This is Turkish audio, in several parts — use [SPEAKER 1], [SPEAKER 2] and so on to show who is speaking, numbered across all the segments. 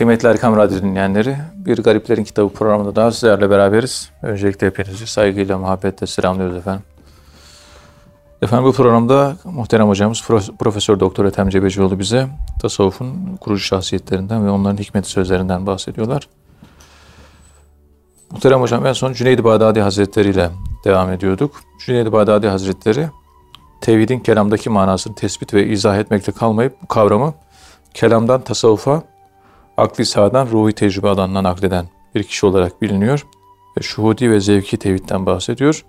[SPEAKER 1] Kıymetli Erkam Radyo dinleyenleri, Bir Gariplerin Kitabı programında daha sizlerle beraberiz. Öncelikle hepinizi saygıyla, muhabbetle selamlıyoruz efendim. Efendim bu programda muhterem hocamız Profesör Doktor Ethem Cebecioğlu bize tasavvufun kurucu şahsiyetlerinden ve onların hikmet sözlerinden bahsediyorlar. Muhterem hocam en son Cüneyd-i Bağdadi Hazretleri ile devam ediyorduk. Cüneyd-i Bağdadi Hazretleri tevhidin kelamdaki manasını tespit ve izah etmekte kalmayıp bu kavramı kelamdan tasavvufa, akli sahadan ruhi tecrübe alanından nakleden bir kişi olarak biliniyor. Ve şuhudi ve zevki tevhidden bahsediyor.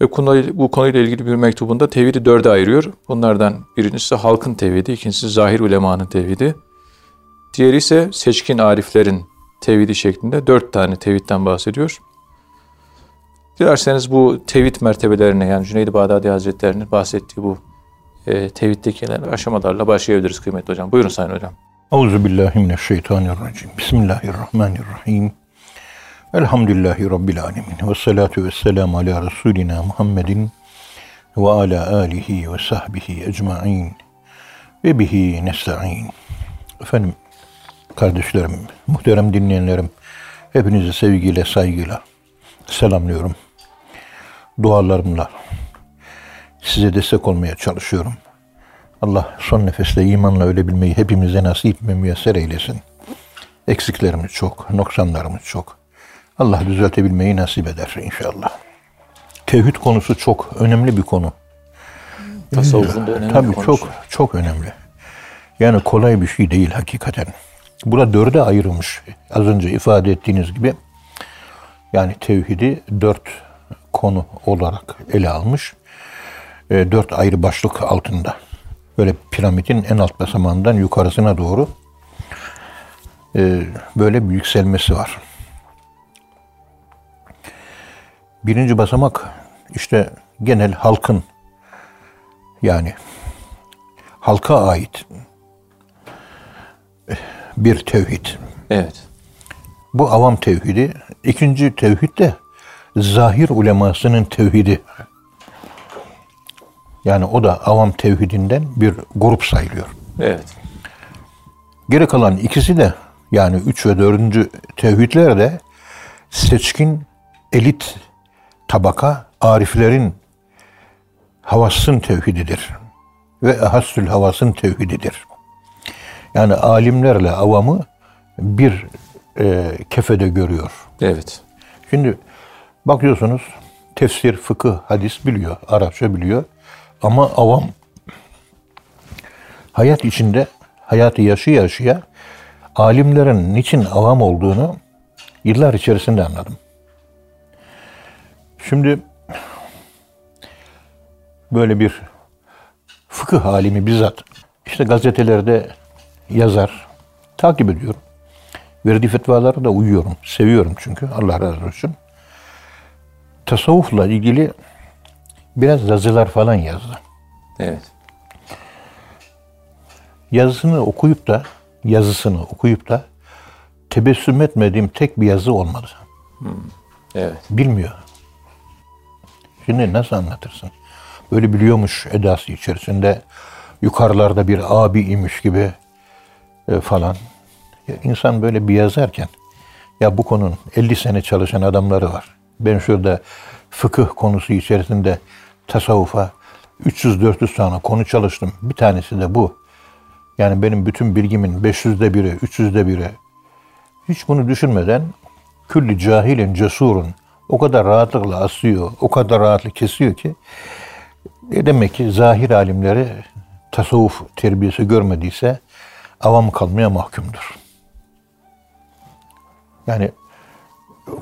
[SPEAKER 1] Ve bu konuyla ilgili bir mektubunda tevhidi dörde ayırıyor. Bunlardan birincisi halkın tevhidi, ikincisi zahir ulemanın tevhidi. Diğeri ise seçkin ariflerin tevhidi şeklinde dört tane tevhidden bahsediyor. Dilerseniz bu tevhid mertebelerine yani Cüneyd-i Bağdadi Hazretleri'nin bahsettiği bu e, tevhiddeki aşamalarla başlayabiliriz kıymetli hocam. Buyurun Sayın Hocam.
[SPEAKER 2] Euzubillahimineşşeytanirracim. Bismillahirrahmanirrahim. Elhamdülillahi Rabbil alemin. Ve salatu ve selamu ala Resulina Muhammedin ve ala alihi ve sahbihi ecma'in ve bihi nesta'in. Efendim, kardeşlerim, muhterem dinleyenlerim, hepinizi sevgiyle, saygıyla selamlıyorum. Dualarımla size destek olmaya çalışıyorum. Allah son nefeste imanla ölebilmeyi hepimize nasip ve müyesser eylesin. Eksiklerimiz çok, noksanlarımız çok. Allah düzeltebilmeyi nasip eder inşallah. Tevhid konusu çok önemli bir konu.
[SPEAKER 1] Tasavvufun da önemli
[SPEAKER 2] Tabii
[SPEAKER 1] bir konusu.
[SPEAKER 2] çok çok önemli. Yani kolay bir şey değil hakikaten. Burada dörde ayrılmış. Az önce ifade ettiğiniz gibi yani tevhidi dört konu olarak ele almış. E, dört ayrı başlık altında. Böyle piramidin en alt basamağından yukarısına doğru e, böyle bir yükselmesi var. Birinci basamak işte genel halkın yani halka ait bir tevhid.
[SPEAKER 1] Evet.
[SPEAKER 2] Bu avam tevhidi. İkinci tevhid de zahir ulemasının tevhidi. Yani o da avam tevhidinden bir grup sayılıyor.
[SPEAKER 1] Evet.
[SPEAKER 2] Geri kalan ikisi de yani üç ve dördüncü tevhidler de seçkin elit tabaka ariflerin havasın tevhididir. Ve hassül havasın tevhididir. Yani alimlerle avamı bir e, kefede görüyor.
[SPEAKER 1] Evet.
[SPEAKER 2] Şimdi bakıyorsunuz tefsir, fıkıh, hadis biliyor, Arapça biliyor. Ama avam hayat içinde hayatı yaşaya yaşaya alimlerin niçin avam olduğunu yıllar içerisinde anladım. Şimdi böyle bir fıkıh alimi bizzat işte gazetelerde yazar, takip ediyorum. Verdiği fetvalara da uyuyorum. Seviyorum çünkü. Allah razı olsun. Tasavvufla ilgili biraz yazılar falan yazdı.
[SPEAKER 1] Evet.
[SPEAKER 2] Yazısını okuyup da yazısını okuyup da tebessüm etmediğim tek bir yazı olmadı.
[SPEAKER 1] Evet.
[SPEAKER 2] Bilmiyor. Şimdi nasıl anlatırsın? Böyle biliyormuş edası içerisinde yukarılarda bir abi imiş gibi e, falan. Ya insan böyle bir yazarken ya bu konunun 50 sene çalışan adamları var. Ben şurada fıkıh konusu içerisinde tasavvufa 300-400 tane konu çalıştım. Bir tanesi de bu. Yani benim bütün bilgimin 500'de biri, 300'de biri. Hiç bunu düşünmeden külli cahilin cesurun o kadar rahatlıkla asıyor, o kadar rahatlık kesiyor ki e demek ki zahir alimleri tasavvuf terbiyesi görmediyse avam kalmaya mahkumdur. Yani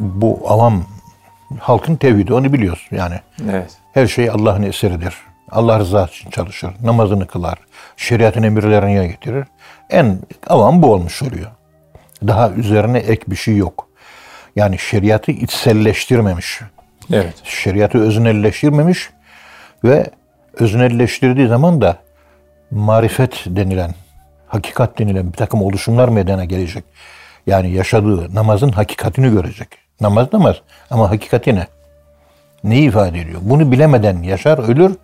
[SPEAKER 2] bu avam halkın tevhidi onu biliyorsun yani.
[SPEAKER 1] Evet.
[SPEAKER 2] Her şey Allah'ın eseridir. Allah rızası için çalışır. Namazını kılar. Şeriatın emirlerini yerine getirir. En avam bu olmuş oluyor. Daha üzerine ek bir şey yok. Yani şeriatı içselleştirmemiş.
[SPEAKER 1] Evet.
[SPEAKER 2] Şeriatı öznelleştirmemiş ve öznelleştirdiği zaman da marifet denilen, hakikat denilen bir takım oluşumlar meydana gelecek. Yani yaşadığı namazın hakikatini görecek. Namaz namaz ama hakikati ne? Neyi ifade ediyor? Bunu bilemeden yaşar, ölür.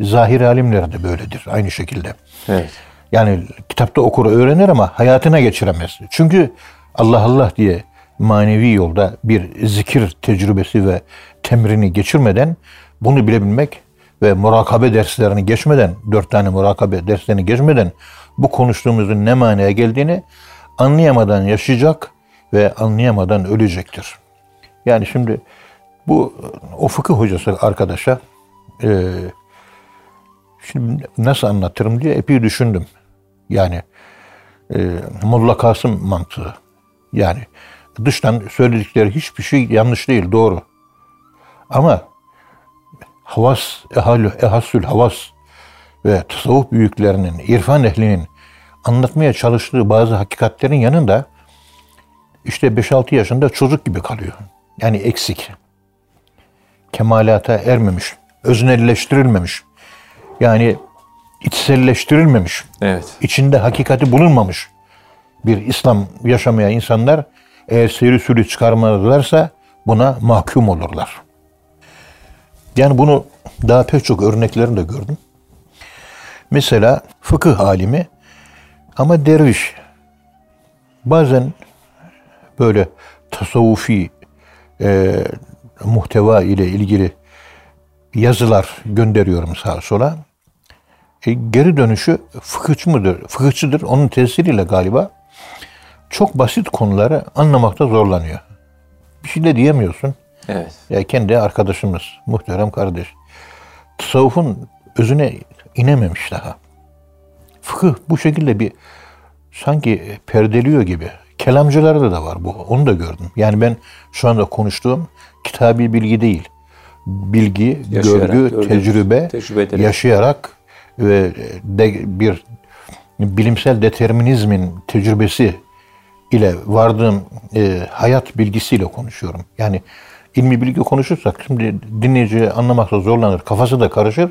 [SPEAKER 2] Zahir alimler de böyledir aynı şekilde.
[SPEAKER 1] Evet.
[SPEAKER 2] Yani kitapta okur öğrenir ama hayatına geçiremez. Çünkü Allah Allah diye manevi yolda bir zikir tecrübesi ve temrini geçirmeden bunu bilebilmek ve murakabe derslerini geçmeden, dört tane murakabe derslerini geçmeden bu konuştuğumuzun ne manaya geldiğini anlayamadan yaşayacak ve anlayamadan ölecektir. Yani şimdi bu o fıkıh hocası arkadaşa e, şimdi nasıl anlatırım diye epey düşündüm. Yani e, Molla Kasım mantığı. Yani dıştan söyledikleri hiçbir şey yanlış değil, doğru. Ama havas, ehal, ehassül havas ve tasavvuf büyüklerinin, irfan ehlinin anlatmaya çalıştığı bazı hakikatlerin yanında işte 5-6 yaşında çocuk gibi kalıyor. Yani eksik. Kemalata ermemiş, öznelleştirilmemiş. Yani içselleştirilmemiş.
[SPEAKER 1] Evet.
[SPEAKER 2] içinde hakikati bulunmamış bir İslam yaşamaya insanlar eğer seyri sürü çıkarmadılarsa buna mahkum olurlar. Yani bunu daha pek çok örneklerini de gördüm. Mesela fıkıh alimi ama derviş. Bazen böyle tasavvufi e, muhteva ile ilgili yazılar gönderiyorum sağa sola. E, geri dönüşü fıkıhçı mıdır? Fıkıhçıdır. Onun tesiriyle galiba çok basit konuları anlamakta zorlanıyor. Bir şey de diyemiyorsun.
[SPEAKER 1] Evet.
[SPEAKER 2] Ya kendi arkadaşımız, muhterem kardeş. Tasavvufun özüne inememiş daha. Fıkıh bu şekilde bir sanki perdeliyor gibi. Kelamcılarda da var bu. Onu da gördüm. Yani ben şu anda konuştuğum kitabi bilgi değil. Bilgi,
[SPEAKER 1] Yaşayarak,
[SPEAKER 2] görgü, tecrübe,
[SPEAKER 1] tecrübe
[SPEAKER 2] yaşayarak ve de bir bilimsel determinizmin tecrübesi ile vardığım e, hayat bilgisiyle konuşuyorum. Yani ilmi bilgi konuşursak şimdi dinleyici anlamakta zorlanır, kafası da karışır.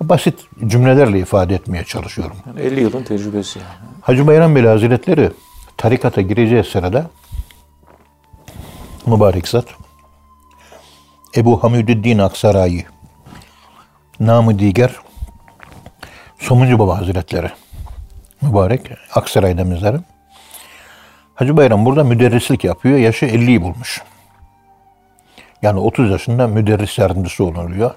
[SPEAKER 2] Basit cümlelerle ifade etmeye çalışıyorum.
[SPEAKER 1] Yani 50 yılın tecrübesi yani.
[SPEAKER 2] Hacı Bayram Bey Hazretleri tarikata gireceği sırada mübarek zat Ebu Hamidüddin Aksaray'ı namı diğer Somuncu Baba Hazretleri mübarek Aksaray'da mezarı. Hacı Bayram burada müderrislik yapıyor. Yaşı 50'yi bulmuş. Yani 30 yaşında müderris yardımcısı olunuyor.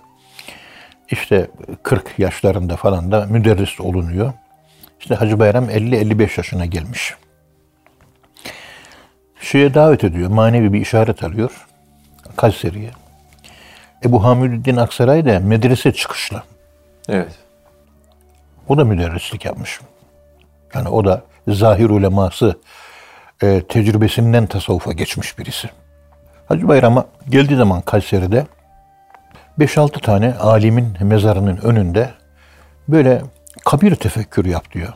[SPEAKER 2] İşte 40 yaşlarında falan da müderris olunuyor. İşte Hacı Bayram 50-55 yaşına gelmiş. Şeye davet ediyor. Manevi bir işaret alıyor. Kayseri'ye. Ebu Hamidüddin Aksaray da medrese çıkışlı.
[SPEAKER 1] Evet.
[SPEAKER 2] O da müderrislik yapmış. Yani o da zahir uleması e, tecrübesinden tasavvufa geçmiş birisi. Hacı Bayram'a geldiği zaman Kayseri'de 5-6 tane alimin mezarının önünde böyle kabir tefekkürü yap diyor.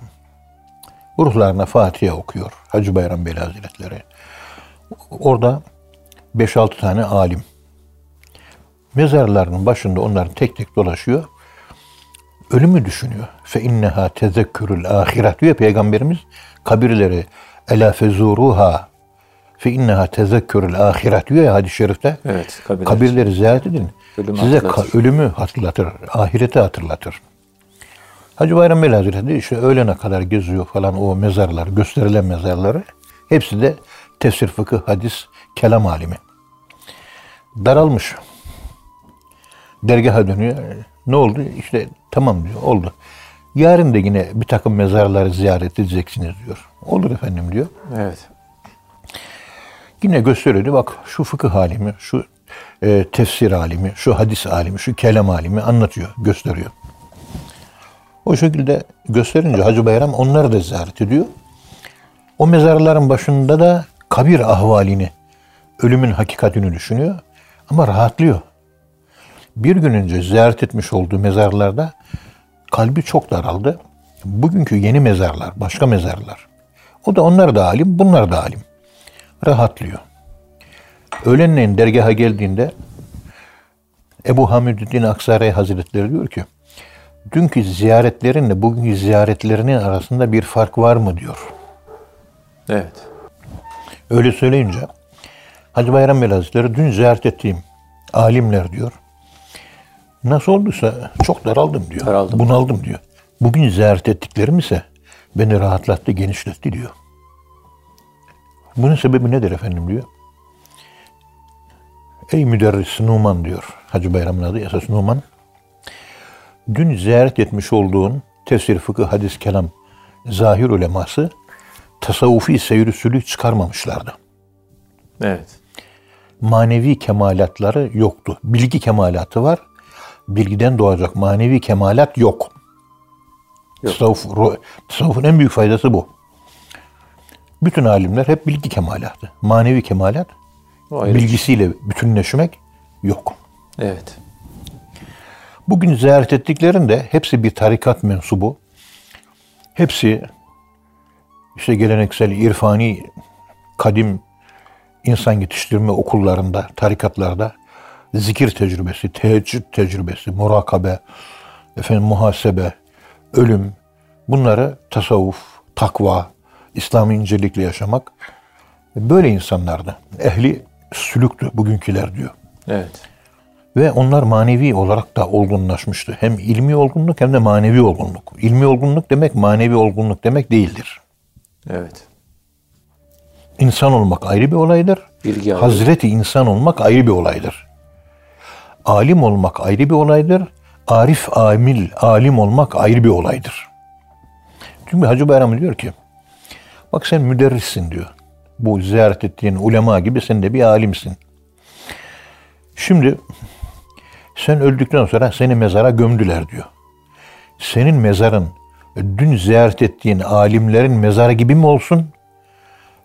[SPEAKER 2] Ruhlarına Fatiha okuyor Hacı Bayram Bey Hazretleri. Orada 5-6 tane alim. Mezarlarının başında onların tek tek dolaşıyor. Ölümü düşünüyor. Fe inneha tezekkürül ahiret diyor Peygamberimiz. Kabirleri ela fezuruha fe inneha tezekkürül ahiret diyor ya hadis-i şerifte.
[SPEAKER 1] Evet. Kabirler.
[SPEAKER 2] Kabirleri ziyaret edin.
[SPEAKER 1] Ölümü
[SPEAKER 2] Size
[SPEAKER 1] hatırlatır.
[SPEAKER 2] ölümü hatırlatır, ahireti hatırlatır. Hacı Bayram Bey Hazretleri işte öğlene kadar geziyor falan o mezarlar, gösterilen mezarları. Hepsi de tefsir, fıkıh, hadis, kelam alimi. Daralmış. Dergaha dönüyor. Ne oldu? İşte tamam diyor, oldu. Yarın da yine bir takım mezarları ziyaret edeceksiniz diyor. Olur efendim diyor.
[SPEAKER 1] Evet.
[SPEAKER 2] Yine gösteriyordu bak şu fıkıh alimi, şu e, tefsir alimi, şu hadis alimi, şu kelam alimi anlatıyor, gösteriyor. O şekilde gösterince Hacı Bayram onları da ziyaret ediyor. O mezarların başında da kabir ahvalini, ölümün hakikatini düşünüyor ama rahatlıyor. Bir gün önce ziyaret etmiş olduğu mezarlarda kalbi çok daraldı. Bugünkü yeni mezarlar, başka mezarlar. O da onlar da alim, bunlar da alim rahatlıyor. Öğlenleyin dergaha geldiğinde Ebu Hamidüddin Aksaray Hazretleri diyor ki dünkü ziyaretlerinle bugünkü ziyaretlerinin arasında bir fark var mı diyor.
[SPEAKER 1] Evet.
[SPEAKER 2] Öyle söyleyince Hacı Bayram Bey Hazretleri dün ziyaret ettiğim alimler diyor. Nasıl olduysa çok daraldım diyor.
[SPEAKER 1] Daraldım.
[SPEAKER 2] Bunaldım diyor. Bugün ziyaret ettiklerim ise Beni rahatlattı, genişletti diyor. Bunun sebebi nedir efendim diyor. Ey müderris Numan diyor. Hacı Bayram'ın adı esas Numan. Dün ziyaret etmiş olduğun tefsir, fıkıh, hadis, kelam, zahir uleması tasavvufi seyir sülük çıkarmamışlardı.
[SPEAKER 1] Evet.
[SPEAKER 2] Manevi kemalatları yoktu. Bilgi kemalatı var. Bilgiden doğacak manevi kemalat yok.
[SPEAKER 1] Yok.
[SPEAKER 2] Tasavvuf, tasavvufun en büyük faydası bu. Bütün alimler hep bilgi kemalatı. Manevi kemalat bilgisiyle bütünleşmek yok.
[SPEAKER 1] Evet.
[SPEAKER 2] Bugün ziyaret ettiklerinde hepsi bir tarikat mensubu. Hepsi işte geleneksel, irfani, kadim insan yetiştirme okullarında, tarikatlarda zikir tecrübesi, teheccüd tecrübesi, murakabe, efendim muhasebe, ölüm bunları tasavvuf, takva, İslami incelikle yaşamak böyle insanlardı. Ehli sülüktü bugünküler diyor.
[SPEAKER 1] Evet.
[SPEAKER 2] Ve onlar manevi olarak da olgunlaşmıştı. Hem ilmi olgunluk hem de manevi olgunluk. İlmi olgunluk demek manevi olgunluk demek değildir.
[SPEAKER 1] Evet.
[SPEAKER 2] İnsan olmak ayrı bir olaydır.
[SPEAKER 1] Bilgi ayrı.
[SPEAKER 2] Hazreti insan olmak ayrı bir olaydır. Alim olmak ayrı bir olaydır. Arif, amil, alim olmak ayrı bir olaydır. Çünkü Hacı Bayram diyor ki, bak sen müderrissin diyor. Bu ziyaret ettiğin ulema gibi sen de bir alimsin. Şimdi sen öldükten sonra seni mezara gömdüler diyor. Senin mezarın dün ziyaret ettiğin alimlerin mezarı gibi mi olsun?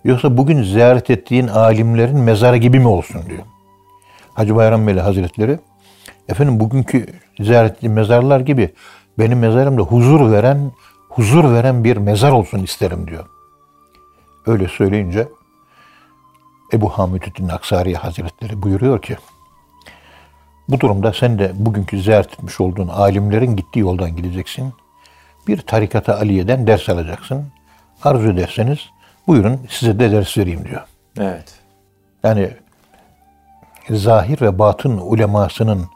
[SPEAKER 2] Yoksa bugün ziyaret ettiğin alimlerin mezarı gibi mi olsun diyor. Hacı Bayram Veli Hazretleri efendim bugünkü ziyaret ettiğim mezarlar gibi benim mezarımda huzur veren huzur veren bir mezar olsun isterim diyor. Öyle söyleyince Ebu Hamidüddin Aksari Hazretleri buyuruyor ki bu durumda sen de bugünkü ziyaret etmiş olduğun alimlerin gittiği yoldan gideceksin. Bir tarikata Aliye'den ders alacaksın. Arzu ederseniz buyurun size de ders vereyim diyor.
[SPEAKER 1] Evet.
[SPEAKER 2] Yani zahir ve batın ulemasının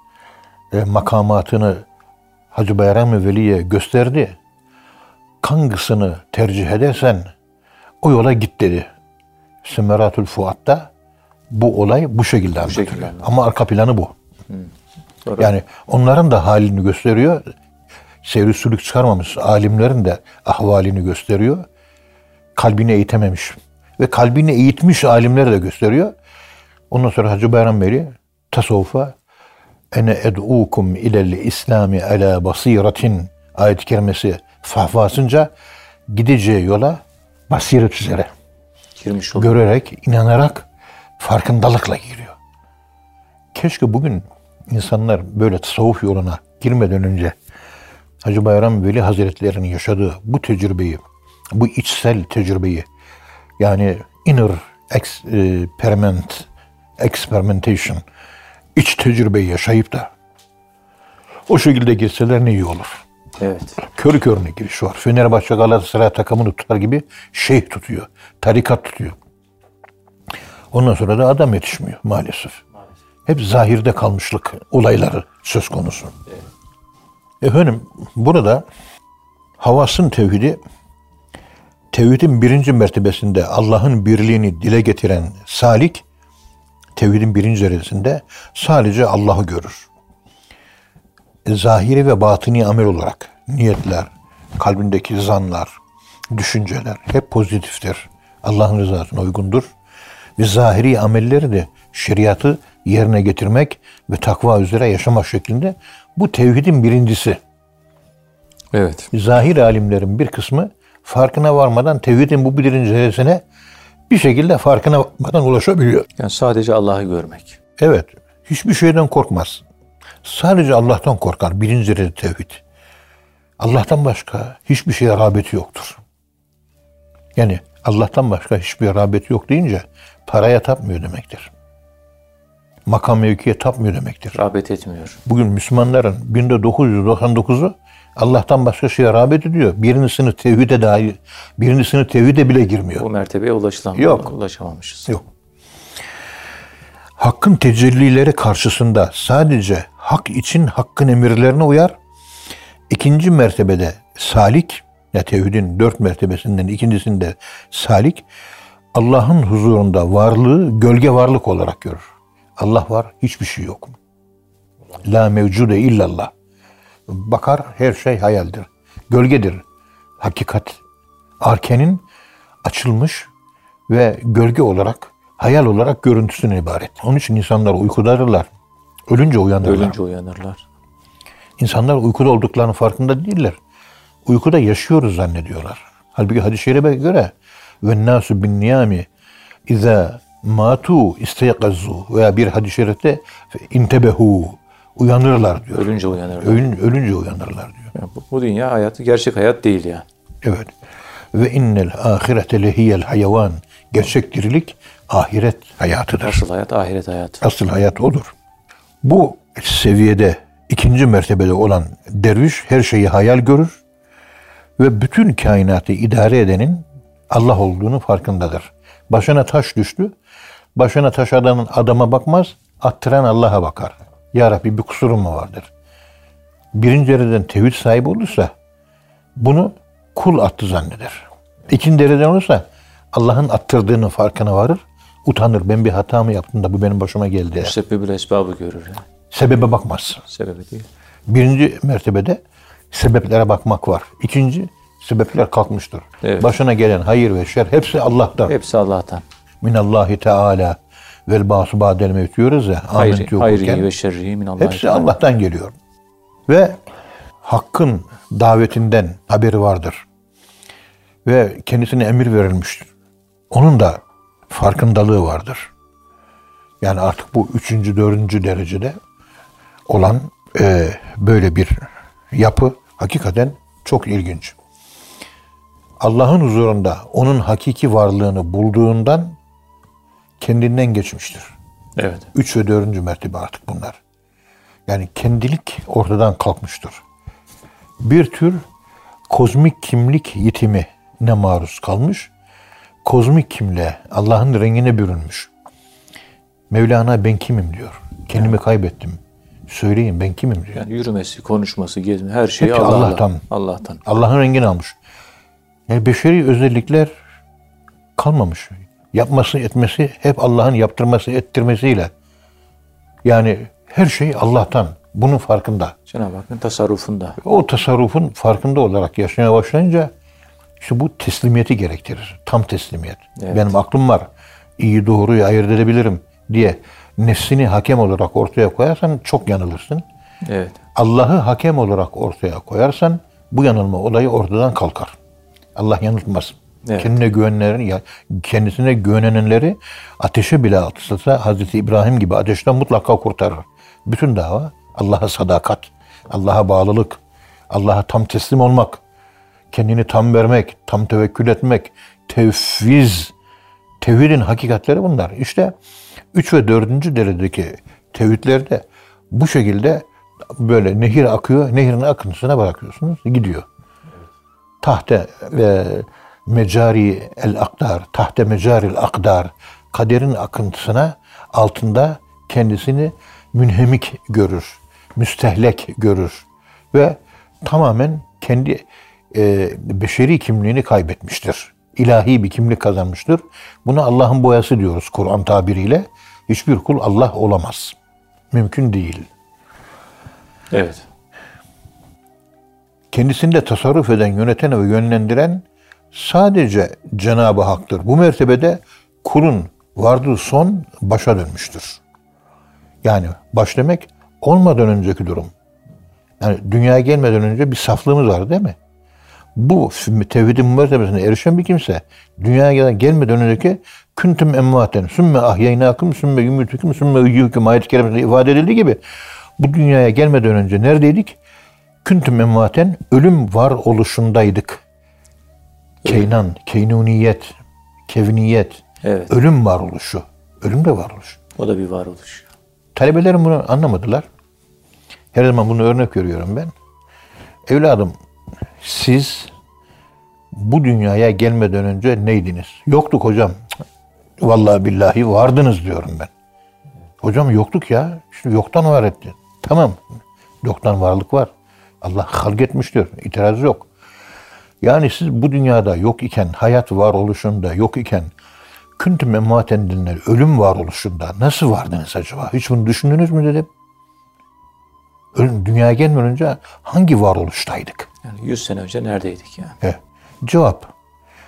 [SPEAKER 2] e, makamatını Hacı Bayram Veli'ye gösterdi. Kangısını tercih edersen o yola git dedi. Sümeratül Fuat'ta bu olay bu şekilde anlatılıyor.
[SPEAKER 1] şekilde.
[SPEAKER 2] Ama arka planı bu.
[SPEAKER 1] Doğru.
[SPEAKER 2] Yani onların da halini gösteriyor. Seyri sülük çıkarmamış alimlerin de ahvalini gösteriyor. Kalbini eğitememiş. Ve kalbini eğitmiş alimleri de gösteriyor. Ondan sonra Hacı Bayram Veli tasavvufa ene ed'ukum ilel islami ala basiratin ayet-i kerimesi fahvasınca gideceği yola basiret üzere
[SPEAKER 1] Girmiş oldu.
[SPEAKER 2] görerek, inanarak, farkındalıkla giriyor. Keşke bugün insanlar böyle tasavvuf yoluna girmeden önce Hacı Bayram Veli Hazretleri'nin yaşadığı bu tecrübeyi, bu içsel tecrübeyi yani inner experiment, experimentation, iç tecrübeyi yaşayıp da o şekilde girseler ne iyi olur.
[SPEAKER 1] Evet.
[SPEAKER 2] Körü körüne giriş var. Fenerbahçe Galatasaray takımını tutar gibi şeyh tutuyor. Tarikat tutuyor. Ondan sonra da adam yetişmiyor maalesef. Hep zahirde kalmışlık olayları söz konusu. Efendim burada havasın tevhidi tevhidin birinci mertebesinde Allah'ın birliğini dile getiren salik tevhidin birinci derecesinde sadece Allah'ı görür zahiri ve batini amel olarak niyetler, kalbindeki zanlar, düşünceler hep pozitiftir. Allah'ın rızasına uygundur. Ve zahiri amelleri de şeriatı yerine getirmek ve takva üzere yaşamak şeklinde bu tevhidin birincisi.
[SPEAKER 1] Evet.
[SPEAKER 2] Zahir alimlerin bir kısmı farkına varmadan tevhidin bu birinci derecesine bir şekilde farkına varmadan ulaşabiliyor.
[SPEAKER 1] Yani sadece Allah'ı görmek.
[SPEAKER 2] Evet. Hiçbir şeyden korkmaz. Sadece Allah'tan korkar. Birinci derece tevhid. Allah'tan başka hiçbir şeye rağbeti yoktur. Yani Allah'tan başka hiçbir rağbeti yok deyince paraya tapmıyor demektir. Makam mevkiye tapmıyor demektir.
[SPEAKER 1] Rağbet etmiyor.
[SPEAKER 2] Bugün Müslümanların binde 999'u Allah'tan başka şeye rağbet ediyor. Birincisini tevhide dahi, birincisini tevhide bile girmiyor.
[SPEAKER 1] Bu mertebeye ulaşılamıyor.
[SPEAKER 2] Yok.
[SPEAKER 1] Ulaşamamışız.
[SPEAKER 2] Yok. Hakkın tecellileri karşısında sadece hak için hakkın emirlerine uyar. İkinci mertebede salik, ya tevhidin dört mertebesinden ikincisinde salik Allah'ın huzurunda varlığı gölge varlık olarak görür. Allah var, hiçbir şey yok. La mevcude illallah. Bakar, her şey hayaldir. Gölgedir. Hakikat. Arkenin açılmış ve gölge olarak, hayal olarak görüntüsüne ibaret. Onun için insanlar uykudadırlar. Ölünce uyanırlar.
[SPEAKER 1] Ölünce uyanırlar.
[SPEAKER 2] İnsanlar uykuda olduklarının farkında değiller. Uykuda yaşıyoruz zannediyorlar. Halbuki hadis-i şerife göre ve nasu bin niyami iza matu isteykazu veya bir hadis-i şerifte intebehu uyanırlar diyor.
[SPEAKER 1] Ölünce uyanırlar.
[SPEAKER 2] Ölün, ölünce uyanırlar diyor.
[SPEAKER 1] Yani bu, bu dünya hayatı gerçek hayat değil yani.
[SPEAKER 2] Evet. Ve innel ahirete lehiyel hayvan. Gerçek dirilik ahiret hayatıdır.
[SPEAKER 1] Asıl hayat ahiret hayatı.
[SPEAKER 2] Asıl hayat odur. Bu seviyede ikinci mertebede olan derviş her şeyi hayal görür ve bütün kainatı idare edenin Allah olduğunu farkındadır. Başına taş düştü. Başına taş adamın adama bakmaz, attıran Allah'a bakar. Ya Rabbi bir kusurum mu vardır? Birinci dereceden tevhid sahibi olursa bunu kul attı zanneder. İkinci dereceden olursa Allah'ın attırdığının farkına varır. Utanır. Ben bir hata mı yaptım da bu benim başıma geldi.
[SPEAKER 1] Sebebül esbabı görür. Yani.
[SPEAKER 2] Sebebe bakmaz.
[SPEAKER 1] Sebebi değil.
[SPEAKER 2] Birinci mertebede sebeplere bakmak var. İkinci sebepler kalkmıştır.
[SPEAKER 1] Evet.
[SPEAKER 2] Başına gelen hayır ve şer hepsi Allah'tan.
[SPEAKER 1] Hepsi Allah'tan.
[SPEAKER 2] Minallahi Teala vel basu ba'del mevt diyoruz ya.
[SPEAKER 1] Hayri, hayri ve şerri min Allah.
[SPEAKER 2] Hepsi Allah'tan geliyor. Ve hakkın davetinden haberi vardır. Ve kendisine emir verilmiştir. Onun da farkındalığı vardır. Yani artık bu üçüncü, dördüncü derecede olan e, böyle bir yapı hakikaten çok ilginç. Allah'ın huzurunda onun hakiki varlığını bulduğundan kendinden geçmiştir.
[SPEAKER 1] Evet.
[SPEAKER 2] Üç ve dördüncü mertebe artık bunlar. Yani kendilik ortadan kalkmıştır. Bir tür kozmik kimlik yitimi ne maruz kalmış? Kozmik kimliğe, Allah'ın rengine bürünmüş. Mevlana ben kimim diyor. Kendimi kaybettim. Söyleyin ben kimim diyor.
[SPEAKER 1] Yani yürümesi, konuşması, gezme her şey
[SPEAKER 2] Hepsi
[SPEAKER 1] Allah'tan.
[SPEAKER 2] Allah'tan.
[SPEAKER 1] Allah'tan.
[SPEAKER 2] Allah'ın rengini almış. Yani beşeri özellikler kalmamış. Yapması, etmesi hep Allah'ın yaptırması, ettirmesiyle. Yani her şey Allah'tan. Bunun farkında.
[SPEAKER 1] Cenab-ı Hakk'ın tasarrufunda.
[SPEAKER 2] O tasarrufun farkında olarak yaşamaya başlayınca işte bu teslimiyeti gerektirir. Tam teslimiyet.
[SPEAKER 1] Evet.
[SPEAKER 2] Benim aklım var. İyi doğruyu ayırt edebilirim diye nefsini hakem olarak ortaya koyarsan çok yanılırsın.
[SPEAKER 1] Evet.
[SPEAKER 2] Allah'ı hakem olarak ortaya koyarsan bu yanılma olayı ortadan kalkar. Allah yanıltmaz.
[SPEAKER 1] Evet.
[SPEAKER 2] Kendine güvenenlerin ya kendisine güvenenleri ateşe bile atılsa Hazreti İbrahim gibi ateşten mutlaka kurtarır. Bütün dava Allah'a sadakat, Allah'a bağlılık, Allah'a tam teslim olmak, kendini tam vermek, tam tevekkül etmek, tevfiz, tevhidin hakikatleri bunlar. İşte 3 ve 4. derecedeki tevhidlerde bu şekilde böyle nehir akıyor, nehirin akıntısına bırakıyorsunuz, gidiyor. Tahte ve mecari el akdar, tahte mecaril akdar, kaderin akıntısına altında kendisini münhemik görür, müstehlek görür ve tamamen kendi e, beşeri kimliğini kaybetmiştir. İlahi bir kimlik kazanmıştır. Buna Allah'ın boyası diyoruz Kur'an tabiriyle. Hiçbir kul Allah olamaz. Mümkün değil.
[SPEAKER 1] Evet.
[SPEAKER 2] kendisinde tasarruf eden, yöneten ve yönlendiren sadece Cenab-ı Hak'tır. Bu mertebede kulun vardığı son başa dönmüştür. Yani baş demek olmadan önceki durum. Yani dünyaya gelmeden önce bir saflığımız var değil mi? Bu tevhidin mertebesine erişen bir kimse dünyaya gelmeden önceki küntüm emmaten sümme ahyeynâküm sümme yumütüküm sümme üyyüküm ayet-i kerimesinde ifade edildiği gibi bu dünyaya gelmeden önce neredeydik? Küntüm emmaten ölüm var oluşundaydık. Keynan, keynuniyet, kevniyet,
[SPEAKER 1] Evet.
[SPEAKER 2] ölüm varoluşu. Ölüm de varoluş.
[SPEAKER 1] O da bir varoluş.
[SPEAKER 2] Talebelerim bunu anlamadılar. Her zaman bunu örnek görüyorum ben. Evladım siz bu dünyaya gelmeden önce neydiniz? Yoktuk hocam. Vallahi billahi vardınız diyorum ben. Hocam yoktuk ya. İşte yoktan var etti. Tamam. Yoktan varlık var. Allah halk etmiş diyor. İtiraz yok. Yani siz bu dünyada yok iken, hayat varoluşunda yok iken, küntüm emmaten dinler, ölüm varoluşunda nasıl vardınız acaba? Hiç bunu düşündünüz mü dedim. Ölüm, dünyaya gelmeden önce hangi varoluştaydık?
[SPEAKER 1] Yani 100 sene önce neredeydik yani?
[SPEAKER 2] He. Cevap,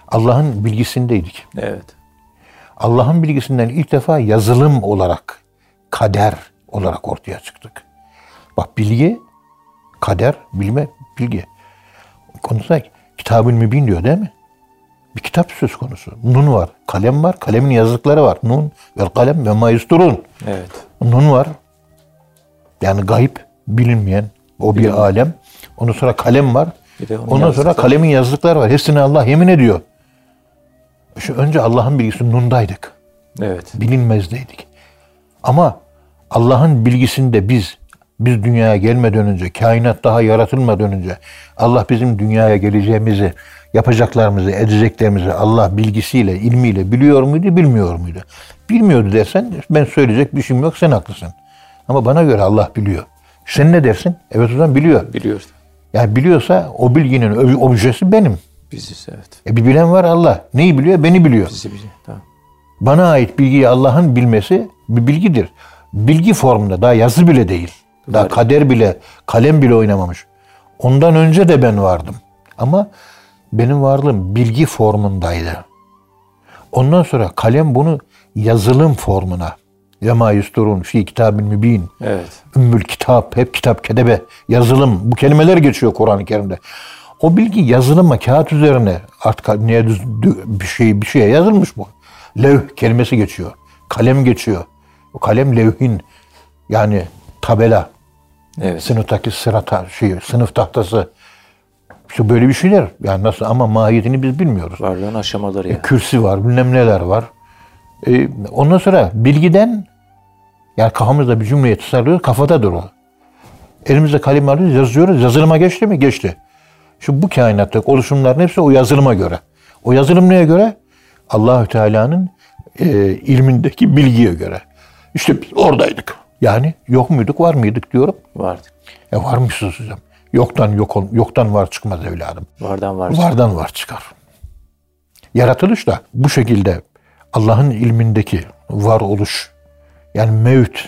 [SPEAKER 2] Allah'ın bilgisindeydik.
[SPEAKER 1] Evet.
[SPEAKER 2] Allah'ın bilgisinden ilk defa yazılım olarak, kader olarak ortaya çıktık. Bak bilgi, kader, bilme, bilgi. Konusunda kitabın mübin diyor değil mi? Bir kitap söz konusu. Nun var, kalem var, kalemin yazdıkları var. Nun ve kalem ve mayusturun.
[SPEAKER 1] Evet.
[SPEAKER 2] Nun var. Yani gayb, bilinmeyen o bir
[SPEAKER 1] Bilinmeyen.
[SPEAKER 2] alem. Ondan sonra kalem var. Ondan sonra kalemin yazdıkları var. Hepsini Allah yemin ediyor. Şu önce Allah'ın bilgisi nundaydık
[SPEAKER 1] Evet.
[SPEAKER 2] bilinmezdeydik. Ama Allah'ın bilgisinde biz biz dünyaya gelmeden önce, kainat daha yaratılmadan önce Allah bizim dünyaya geleceğimizi, yapacaklarımızı, edeceklerimizi Allah bilgisiyle, ilmiyle biliyor muydu, bilmiyor muydu? Bilmiyordu dersen ben söyleyecek bir şeyim yok, sen haklısın. Ama bana göre Allah biliyor. Sen ne dersin? Evet o zaman biliyor.
[SPEAKER 1] Biliyoruz.
[SPEAKER 2] Yani biliyorsa o bilginin objesi benim.
[SPEAKER 1] Biziz evet.
[SPEAKER 2] E bir bilen var Allah. Neyi biliyor? Beni biliyor.
[SPEAKER 1] Bizi biliyor. Tamam.
[SPEAKER 2] Bana ait bilgiyi Allah'ın bilmesi bir bilgidir. Bilgi formunda daha yazı bile değil. Daha
[SPEAKER 1] Var.
[SPEAKER 2] kader bile, kalem bile oynamamış. Ondan önce de ben vardım. Ama benim varlığım bilgi formundaydı. Ondan sonra kalem bunu yazılım formuna. Yema yusturun fi kitabin mübin.
[SPEAKER 1] Evet.
[SPEAKER 2] Ümmül kitap, hep kitap, kedebe, yazılım. Bu kelimeler geçiyor Kur'an-ı Kerim'de. O bilgi yazılıma, kağıt üzerine artık neye düz, bir şey bir şeye yazılmış bu. Levh kelimesi geçiyor. Kalem geçiyor. O kalem levhin yani tabela,
[SPEAKER 1] Evet.
[SPEAKER 2] sınıftaki sıra ta- şey, sınıf tahtası. İşte böyle bir şeyler. Yani nasıl ama mahiyetini biz bilmiyoruz.
[SPEAKER 1] Varlığın aşamaları yani.
[SPEAKER 2] Kürsi var, bilmem neler var. Ee, ondan sonra bilgiden yani kafamızda bir cümleyi tasarlıyoruz, kafadadır o. Elimizde kalem alıyoruz, yazıyoruz. Yazılıma geçti mi? Geçti. Şu bu kainattaki oluşumların hepsi o yazılıma göre. O yazılım neye göre? Allahü Teala'nın e, ilmindeki bilgiye göre. İşte biz oradaydık. Yani yok muyduk, var mıydık diyorum.
[SPEAKER 1] Vardı.
[SPEAKER 2] E varmışsınız hocam. Yoktan yok ol, yoktan var çıkmaz evladım.
[SPEAKER 1] Vardan var.
[SPEAKER 2] Vardan var çıkar. Yaratılış da bu şekilde Allah'ın ilmindeki var oluş yani mevt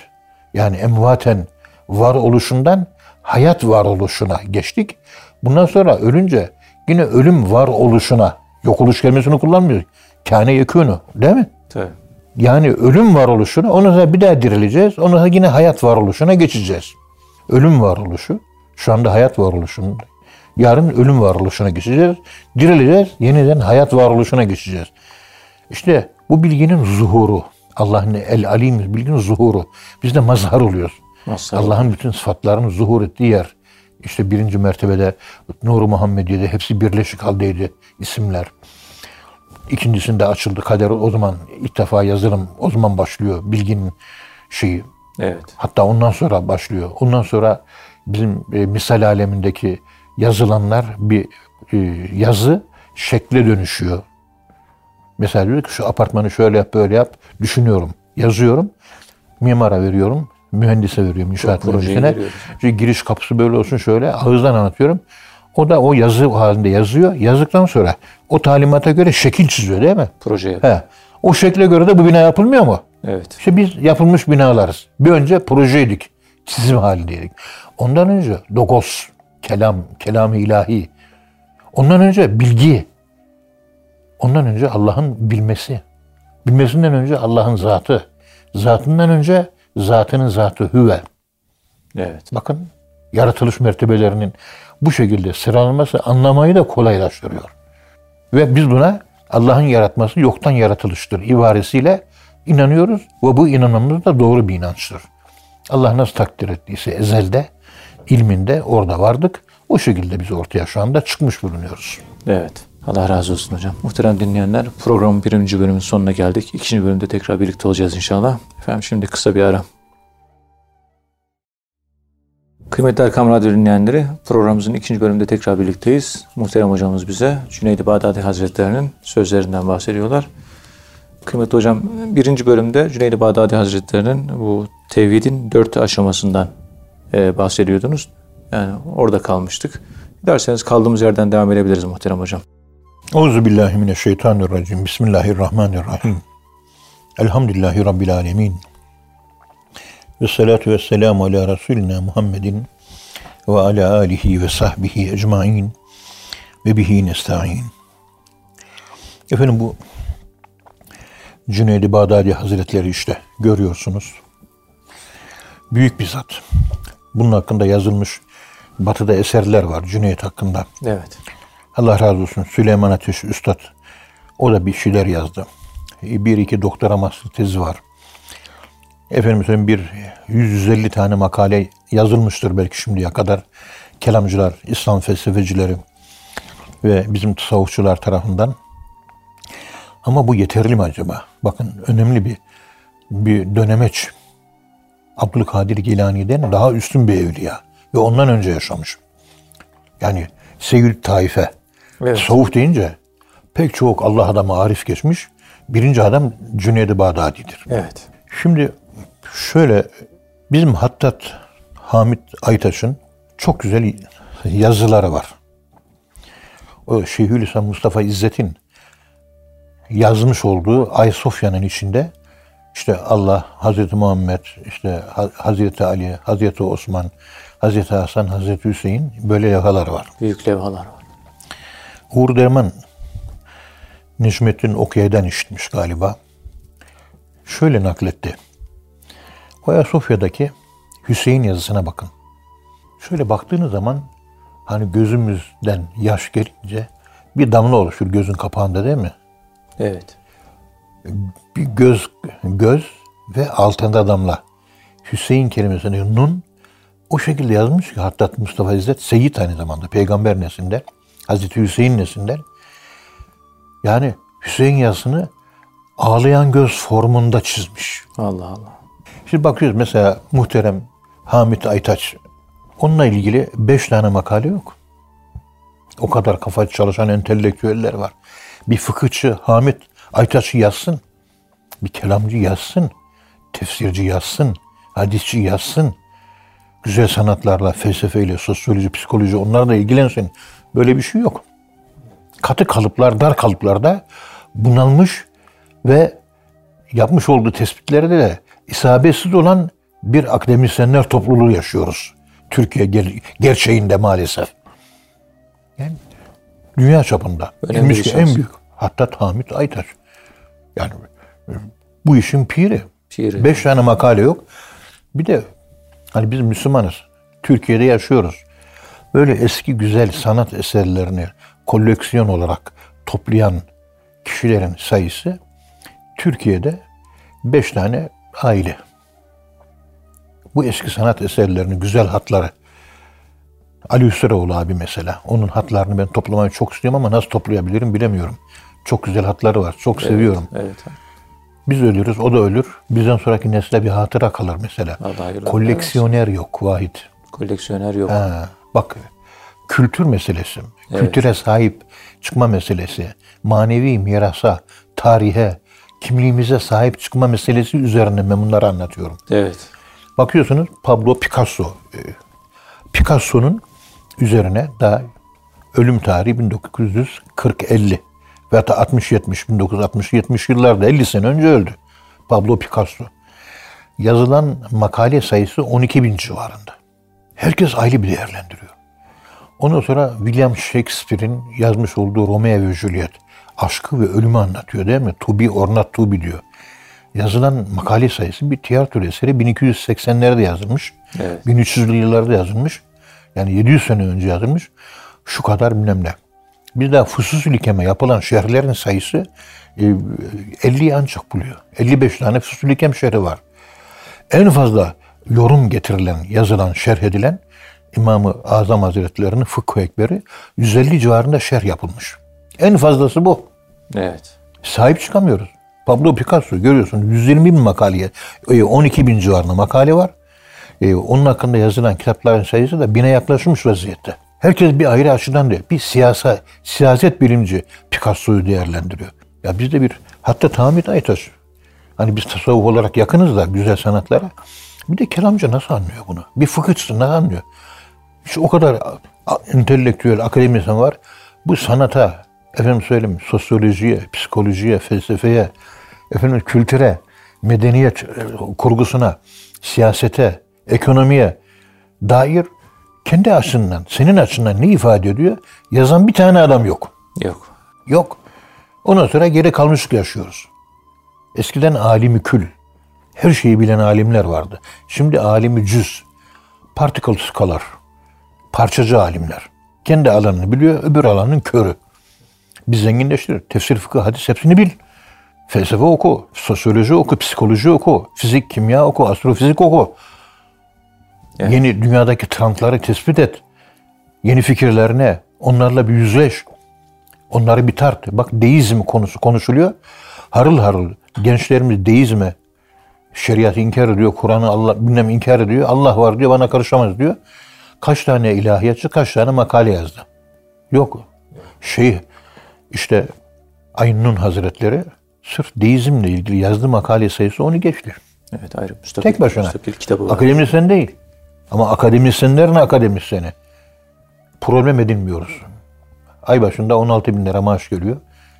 [SPEAKER 2] yani emvaten var oluşundan hayat var oluşuna geçtik. Bundan sonra ölünce yine ölüm var oluşuna yok oluş kelimesini kullanmıyoruz. Kâne yekûnü değil mi?
[SPEAKER 1] Tabii.
[SPEAKER 2] Yani ölüm varoluşuna, ondan sonra bir daha dirileceğiz. Ondan sonra yine hayat varoluşuna geçeceğiz. Ölüm varoluşu, şu anda hayat varoluşunda. Yarın ölüm varoluşuna geçeceğiz. Dirileceğiz, yeniden hayat varoluşuna geçeceğiz. İşte bu bilginin zuhuru, Allah'ın el alim bilginin zuhuru. Biz de mazhar oluyoruz. Allah'ın bütün sıfatlarının zuhur ettiği yer. İşte birinci mertebede Nur-u Muhammediye'de hepsi birleşik haldeydi isimler. İkincisinde açıldı kader o zaman ilk defa yazılım o zaman başlıyor bilginin şeyi.
[SPEAKER 1] Evet.
[SPEAKER 2] Hatta ondan sonra başlıyor. Ondan sonra bizim e, misal alemindeki yazılanlar bir e, yazı şekle dönüşüyor. Mesela diyor ki şu apartmanı şöyle yap böyle yap düşünüyorum. Yazıyorum. Mimara veriyorum. Mühendise veriyorum. inşaat. İşte giriş kapısı böyle olsun şöyle ağızdan anlatıyorum. O da o yazı halinde yazıyor. Yazdıktan sonra o talimata göre şekil çiziyor değil mi?
[SPEAKER 1] Proje.
[SPEAKER 2] He. O şekle göre de bu bina yapılmıyor mu?
[SPEAKER 1] Evet.
[SPEAKER 2] İşte biz yapılmış binalarız. Bir önce projeydik. Çizim halindeydik. Ondan önce dogos, kelam, kelam-ı ilahi. Ondan önce bilgi. Ondan önce Allah'ın bilmesi. Bilmesinden önce Allah'ın zatı. Zatından önce zatının zatı hüve.
[SPEAKER 1] Evet.
[SPEAKER 2] Bakın yaratılış mertebelerinin bu şekilde sıralanması anlamayı da kolaylaştırıyor. Ve biz buna Allah'ın yaratması yoktan yaratılıştır ibaresiyle inanıyoruz ve bu inanmamız da doğru bir inançtır. Allah nasıl takdir ettiyse ezelde, ilminde orada vardık. O şekilde biz ortaya şu anda çıkmış bulunuyoruz.
[SPEAKER 1] Evet. Allah razı olsun hocam. Muhterem dinleyenler programın birinci bölümünün sonuna geldik. İkinci bölümde tekrar birlikte olacağız inşallah. Efendim şimdi kısa bir ara. Kıymetli Erkam Radyo dinleyenleri programımızın ikinci bölümünde tekrar birlikteyiz. Muhterem hocamız bize Cüneydi Bağdadi Hazretleri'nin sözlerinden bahsediyorlar. Kıymetli hocam birinci bölümde Cüneydi Bağdadi Hazretleri'nin bu tevhidin dört aşamasından e, bahsediyordunuz. Yani orada kalmıştık. Derseniz kaldığımız yerden devam edebiliriz muhterem hocam.
[SPEAKER 2] Euzubillahimineşşeytanirracim. Bismillahirrahmanirrahim. Elhamdülillahi Rabbil alemin. Ve salatu ve selamu ala Resulina Muhammedin ve ala alihi ve sahbihi ecmain ve bihi nesta'in. Efendim bu Cüneyd-i Bağdadi Hazretleri işte görüyorsunuz. Büyük bir zat. Bunun hakkında yazılmış batıda eserler var Cüneyt hakkında.
[SPEAKER 1] Evet.
[SPEAKER 2] Allah razı olsun Süleyman Ateş Üstad. O da bir şeyler yazdı. Bir iki doktora master tezi var. Efendim söyleyeyim bir 150 tane makale yazılmıştır belki şimdiye kadar. Kelamcılar, İslam felsefecileri ve bizim tasavvufçular tarafından. Ama bu yeterli mi acaba? Bakın önemli bir bir dönemeç. Abdülkadir Gilani'den daha üstün bir evliya. Ve ondan önce yaşamış. Yani Seyyid Taife.
[SPEAKER 1] Evet.
[SPEAKER 2] Tasavvuf deyince pek çok Allah adamı arif geçmiş. Birinci adam Cüneyd-i Bağdadi'dir.
[SPEAKER 1] Evet.
[SPEAKER 2] Şimdi şöyle bizim Hattat Hamit Aytaş'ın çok güzel yazıları var. O Şeyhülislam Mustafa İzzet'in yazmış olduğu Ayasofya'nın içinde işte Allah, Hazreti Muhammed, işte Ha- Hazreti Ali, Hazreti Osman, Hazreti Hasan, Hazreti Hüseyin böyle yakalar var.
[SPEAKER 1] Büyük levhalar var.
[SPEAKER 2] Uğur Derman Necmettin Okuya'dan işitmiş galiba. Şöyle nakletti. Ayasofya'daki Hüseyin yazısına bakın. Şöyle baktığınız zaman hani gözümüzden yaş gelince bir damla oluşur gözün kapağında değil mi?
[SPEAKER 1] Evet.
[SPEAKER 2] Bir göz göz ve altında damla. Hüseyin kelimesini nun o şekilde yazmış ki hatta Mustafa İzzet Seyyid aynı zamanda peygamber neslinde Hazreti Hüseyin neslinde yani Hüseyin yazısını ağlayan göz formunda çizmiş.
[SPEAKER 1] Allah Allah.
[SPEAKER 2] Şimdi bakıyoruz mesela muhterem Hamit Aytaç onunla ilgili beş tane makale yok. O kadar kafa çalışan entelektüeller var. Bir fıkıhçı Hamit Aytaç'ı yazsın. Bir kelamcı yazsın. Tefsirci yazsın. Hadisçi yazsın. Güzel sanatlarla, felsefeyle, sosyoloji, psikoloji onlarla ilgilensin. Böyle bir şey yok. Katı kalıplar, dar kalıplarda bunalmış ve yapmış olduğu tespitlerde de isabetsiz olan bir akademisyenler topluluğu yaşıyoruz. Türkiye ger- gerçeğinde maalesef. Yani dünya çapında.
[SPEAKER 1] Önemli şans.
[SPEAKER 2] en büyük. Hatta Hamit Aytaç. Yani e, bu işin piri.
[SPEAKER 1] Piri.
[SPEAKER 2] Beş tane makale yok. Bir de hani biz Müslümanız. Türkiye'de yaşıyoruz. Böyle eski güzel sanat eserlerini koleksiyon olarak toplayan kişilerin sayısı Türkiye'de beş tane aile. Bu eski sanat eserlerini, güzel hatları. Ali Hüsrevoğlu abi mesela. Onun hatlarını ben toplamayı çok istiyorum ama nasıl toplayabilirim bilemiyorum. Çok güzel hatları var. Çok seviyorum.
[SPEAKER 1] Evet.
[SPEAKER 2] Biz ölürüz, o da ölür. Bizden sonraki nesle bir hatıra kalır mesela.
[SPEAKER 1] Allah
[SPEAKER 2] Koleksiyoner yok Vahit.
[SPEAKER 1] Koleksiyoner yok.
[SPEAKER 2] Ha, bak kültür meselesi, kültüre sahip çıkma meselesi, manevi mirasa, tarihe, kimliğimize sahip çıkma meselesi üzerine ben bunları anlatıyorum.
[SPEAKER 1] Evet.
[SPEAKER 2] Bakıyorsunuz Pablo Picasso. e, Picasso'nun üzerine daha ölüm tarihi 1940-50 ve hatta 60-70, 1960-70 yıllarda 50 sene önce öldü. Pablo Picasso. Yazılan makale sayısı 12 bin civarında. Herkes ayrı bir değerlendiriyor. Ondan sonra William Shakespeare'in yazmış olduğu Romeo ve Juliet aşkı ve ölümü anlatıyor değil mi? To be or not to be diyor. Yazılan makale sayısı bir tiyatro eseri 1280'lerde yazılmış.
[SPEAKER 1] Evet.
[SPEAKER 2] 1300'lü yıllarda yazılmış. Yani 700 sene önce yazılmış. Şu kadar bilmem ne. Bir daha Fusus Likeme yapılan şehirlerin sayısı e, 50'yi ancak buluyor. 55 tane Fusus Likem şehri var. En fazla yorum getirilen, yazılan, şerh edilen İmam-ı Azam Hazretleri'nin Fıkhu Ekberi 150 civarında şerh yapılmış. En fazlası bu.
[SPEAKER 1] Evet.
[SPEAKER 2] Sahip çıkamıyoruz. Pablo Picasso görüyorsun 120 bin makaleye, e, 12 bin civarında makale var. E, Onun hakkında yazılan kitapların sayısı da bine yaklaşmış vaziyette. Herkes bir ayrı açıdan diyor. Bir siyasa, siyaset bilimci Picasso'yu değerlendiriyor. Ya bizde bir hatta Tamit Aytaş. Hani biz tasavvuf olarak yakınız da güzel sanatlara. Bir de kelamcı nasıl anlıyor bunu? Bir fıkıhçısı nasıl anlıyor? İşte o kadar entelektüel, akademisyen var. Bu sanata, efendim söyleyeyim, sosyolojiye, psikolojiye, felsefeye, efendim kültüre, medeniyet e, kurgusuna, siyasete, ekonomiye dair kendi açısından, senin açısından ne ifade ediyor? Yazan bir tane adam yok.
[SPEAKER 1] Yok.
[SPEAKER 2] Yok. Ondan sonra geri kalmışlık yaşıyoruz. Eskiden alimi kül, her şeyi bilen alimler vardı. Şimdi alimi cüz, particle scholar, parçacı alimler. Kendi alanını biliyor, öbür alanın körü. Biz zenginleştir. Tefsir, fıkıh, hadis hepsini bil. Felsefe oku, sosyoloji oku, psikoloji oku, fizik, kimya oku, astrofizik oku.
[SPEAKER 1] Evet.
[SPEAKER 2] Yeni dünyadaki trendleri tespit et. Yeni fikirlerine, onlarla bir yüzleş. Onları bir tart. Bak deizm konusu konuşuluyor. Harıl harıl gençlerimiz deizme, şeriatı inkar ediyor, Kur'an'ı Allah bilmem inkar ediyor. Allah var diyor, bana karışamaz diyor. Kaç tane ilahiyatçı, kaç tane makale yazdı. Yok. Şey, işte Aynun Hazretleri sırf deizmle ilgili yazdığı makale sayısı onu geçti.
[SPEAKER 1] Evet ayrı. Müstakil,
[SPEAKER 2] Tek başına.
[SPEAKER 1] Müstakil kitabı var.
[SPEAKER 2] Akademisyen değil. Ama akademisyenlerin akademisyeni. Problem edinmiyoruz. Ay başında 16 bin lira maaş görüyor.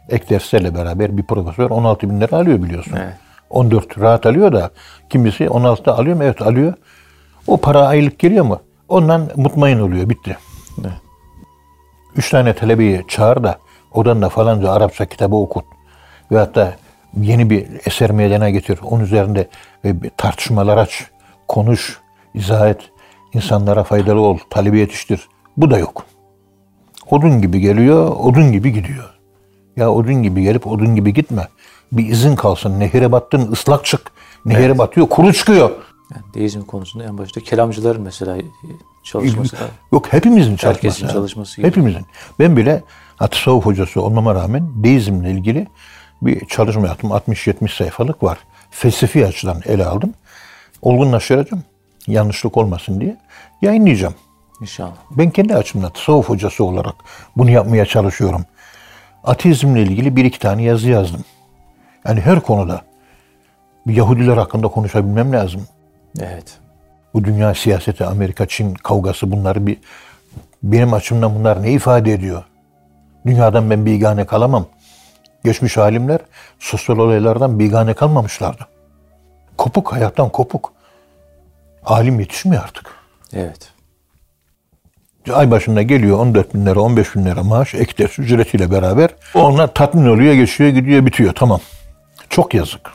[SPEAKER 2] Ek derslerle beraber bir profesör 16 bin lira alıyor biliyorsun.
[SPEAKER 1] Evet.
[SPEAKER 2] 14 rahat alıyor da kimisi 16'da alıyor mu? Evet alıyor. O para aylık geliyor mu? Ondan mutmain oluyor. Bitti.
[SPEAKER 1] Evet.
[SPEAKER 2] Üç tane talebeyi çağır da odan da falanca Arapça kitabı okut. Ve hatta yeni bir eser meydana getir. Onun üzerinde e, tartışmalar aç. Konuş, izah et. insanlara faydalı ol. Talebe yetiştir. Bu da yok. Odun gibi geliyor, odun gibi gidiyor. Ya odun gibi gelip odun gibi gitme. Bir izin kalsın. Nehire battın ıslak çık. Nehire batıyor, kuru çıkıyor.
[SPEAKER 1] Yani deizm konusunda en başta kelamcıların mesela çalışması.
[SPEAKER 2] Yok hepimizin çalışması.
[SPEAKER 1] Herkesin çalışması gerekiyor.
[SPEAKER 2] Hepimizin. Ben bile tasavvuf hocası olmama rağmen deizmle ilgili bir çalışma yaptım. 60-70 sayfalık var. Felsefi açıdan ele aldım. Olgunlaştıracağım. Yanlışlık olmasın diye. Yayınlayacağım.
[SPEAKER 1] İnşallah.
[SPEAKER 2] Ben kendi açımdan tasavvuf hocası olarak bunu yapmaya çalışıyorum. Ateizmle ilgili bir iki tane yazı yazdım. Yani her konuda bir Yahudiler hakkında konuşabilmem lazım.
[SPEAKER 1] Evet.
[SPEAKER 2] Bu dünya siyaseti, Amerika, Çin kavgası bunları bir benim açımdan bunlar ne ifade ediyor? Dünyadan ben bigane kalamam. Geçmiş alimler sosyal olaylardan bigane kalmamışlardı. Kopuk, hayattan kopuk. Alim yetişmiyor artık.
[SPEAKER 1] Evet.
[SPEAKER 2] Ay başında geliyor 14 bin lira, 15 bin lira maaş, ek ders ücretiyle beraber. Onlar tatmin oluyor, geçiyor, gidiyor, bitiyor. Tamam. Çok yazık.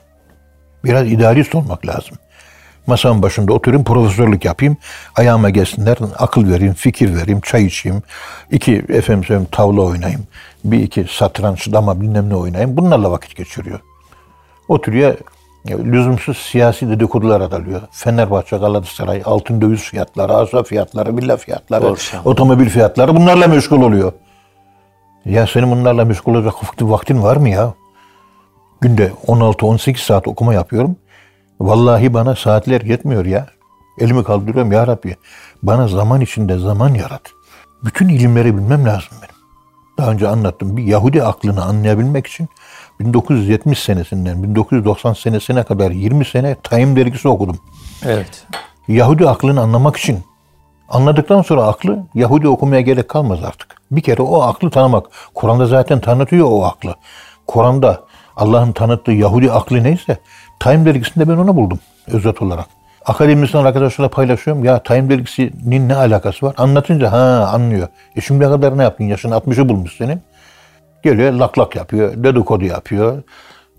[SPEAKER 2] Biraz idealist olmak lazım. Masanın başında oturayım, profesörlük yapayım. Ayağıma gelsinler, akıl vereyim, fikir vereyim, çay içeyim. iki efendim söyleyeyim, tavla oynayayım. Bir iki satranç, dama bilmem ne oynayayım. Bunlarla vakit geçiriyor. Oturuyor, lüzumsuz siyasi dedikodular atılıyor. Fenerbahçe, Galatasaray, altın döviz fiyatları, arsa fiyatları, villa fiyatları,
[SPEAKER 1] Borsa.
[SPEAKER 2] otomobil fiyatları bunlarla meşgul oluyor. Ya senin bunlarla meşgul olacak vakti- vaktin var mı ya? Günde 16-18 saat okuma yapıyorum. Vallahi bana saatler yetmiyor ya. Elimi kaldırıyorum ya Rabbi. Bana zaman içinde zaman yarat. Bütün ilimleri bilmem lazım benim. Daha önce anlattım. Bir Yahudi aklını anlayabilmek için 1970 senesinden 1990 senesine kadar 20 sene Time dergisi okudum.
[SPEAKER 1] Evet.
[SPEAKER 2] Yahudi aklını anlamak için anladıktan sonra aklı Yahudi okumaya gerek kalmaz artık. Bir kere o aklı tanımak. Kur'an'da zaten tanıtıyor o aklı. Kur'an'da Allah'ın tanıttığı Yahudi aklı neyse Time dergisinde ben onu buldum özet olarak. Akademisyen arkadaşlarla paylaşıyorum. Ya Time dergisinin ne alakası var? Anlatınca ha anlıyor. E şimdiye kadar ne yaptın? Yaşın 60'ı bulmuş senin. Geliyor lak lak yapıyor, dedikodu yapıyor.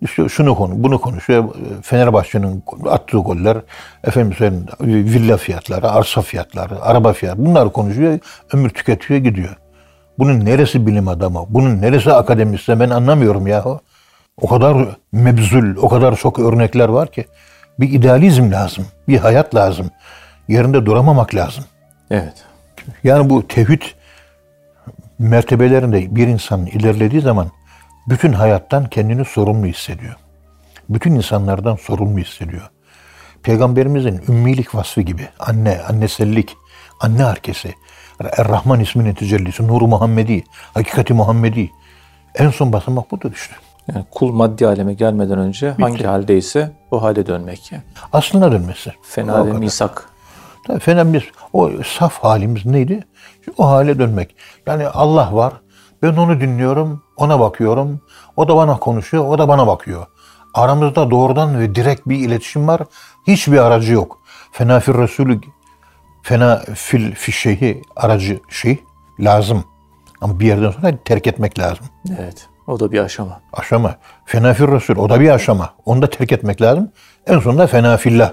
[SPEAKER 2] İşte şunu konu, bunu konuşuyor. Fenerbahçe'nin attığı goller, efendim söyleyeyim, villa fiyatları, arsa fiyatları, araba fiyatları bunlar konuşuyor. Ömür tüketiyor gidiyor. Bunun neresi bilim adamı? Bunun neresi akademisyen? Ben anlamıyorum yahu. O kadar mebzul, o kadar çok örnekler var ki. Bir idealizm lazım, bir hayat lazım. Yerinde duramamak lazım.
[SPEAKER 1] Evet.
[SPEAKER 2] Yani bu tevhid mertebelerinde bir insan ilerlediği zaman bütün hayattan kendini sorumlu hissediyor. Bütün insanlardan sorumlu hissediyor. Peygamberimizin ümmilik vasfı gibi anne, annesellik, anne arkesi, Er-Rahman isminin tecellisi, Nur Muhammedi, Hakikati Muhammedi. En son basamak budur işte.
[SPEAKER 1] Yani kul maddi aleme gelmeden önce hangi haldeyse o hale dönmek. Yani.
[SPEAKER 2] Aslına dönmesi.
[SPEAKER 1] Fena ve misak.
[SPEAKER 2] Tabii fena biz o saf halimiz neydi? O hale dönmek. Yani Allah var. Ben onu dinliyorum, ona bakıyorum. O da bana konuşuyor, o da bana bakıyor. Aramızda doğrudan ve direkt bir iletişim var. Hiçbir aracı yok. Fena fil Resulü, fena fil fişehi aracı şey lazım. Ama bir yerden sonra terk etmek lazım.
[SPEAKER 1] Evet. O da bir aşama.
[SPEAKER 2] Aşama. Fena fil Resul. O da bir aşama. Onu da terk etmek lazım. En sonunda fena fillah.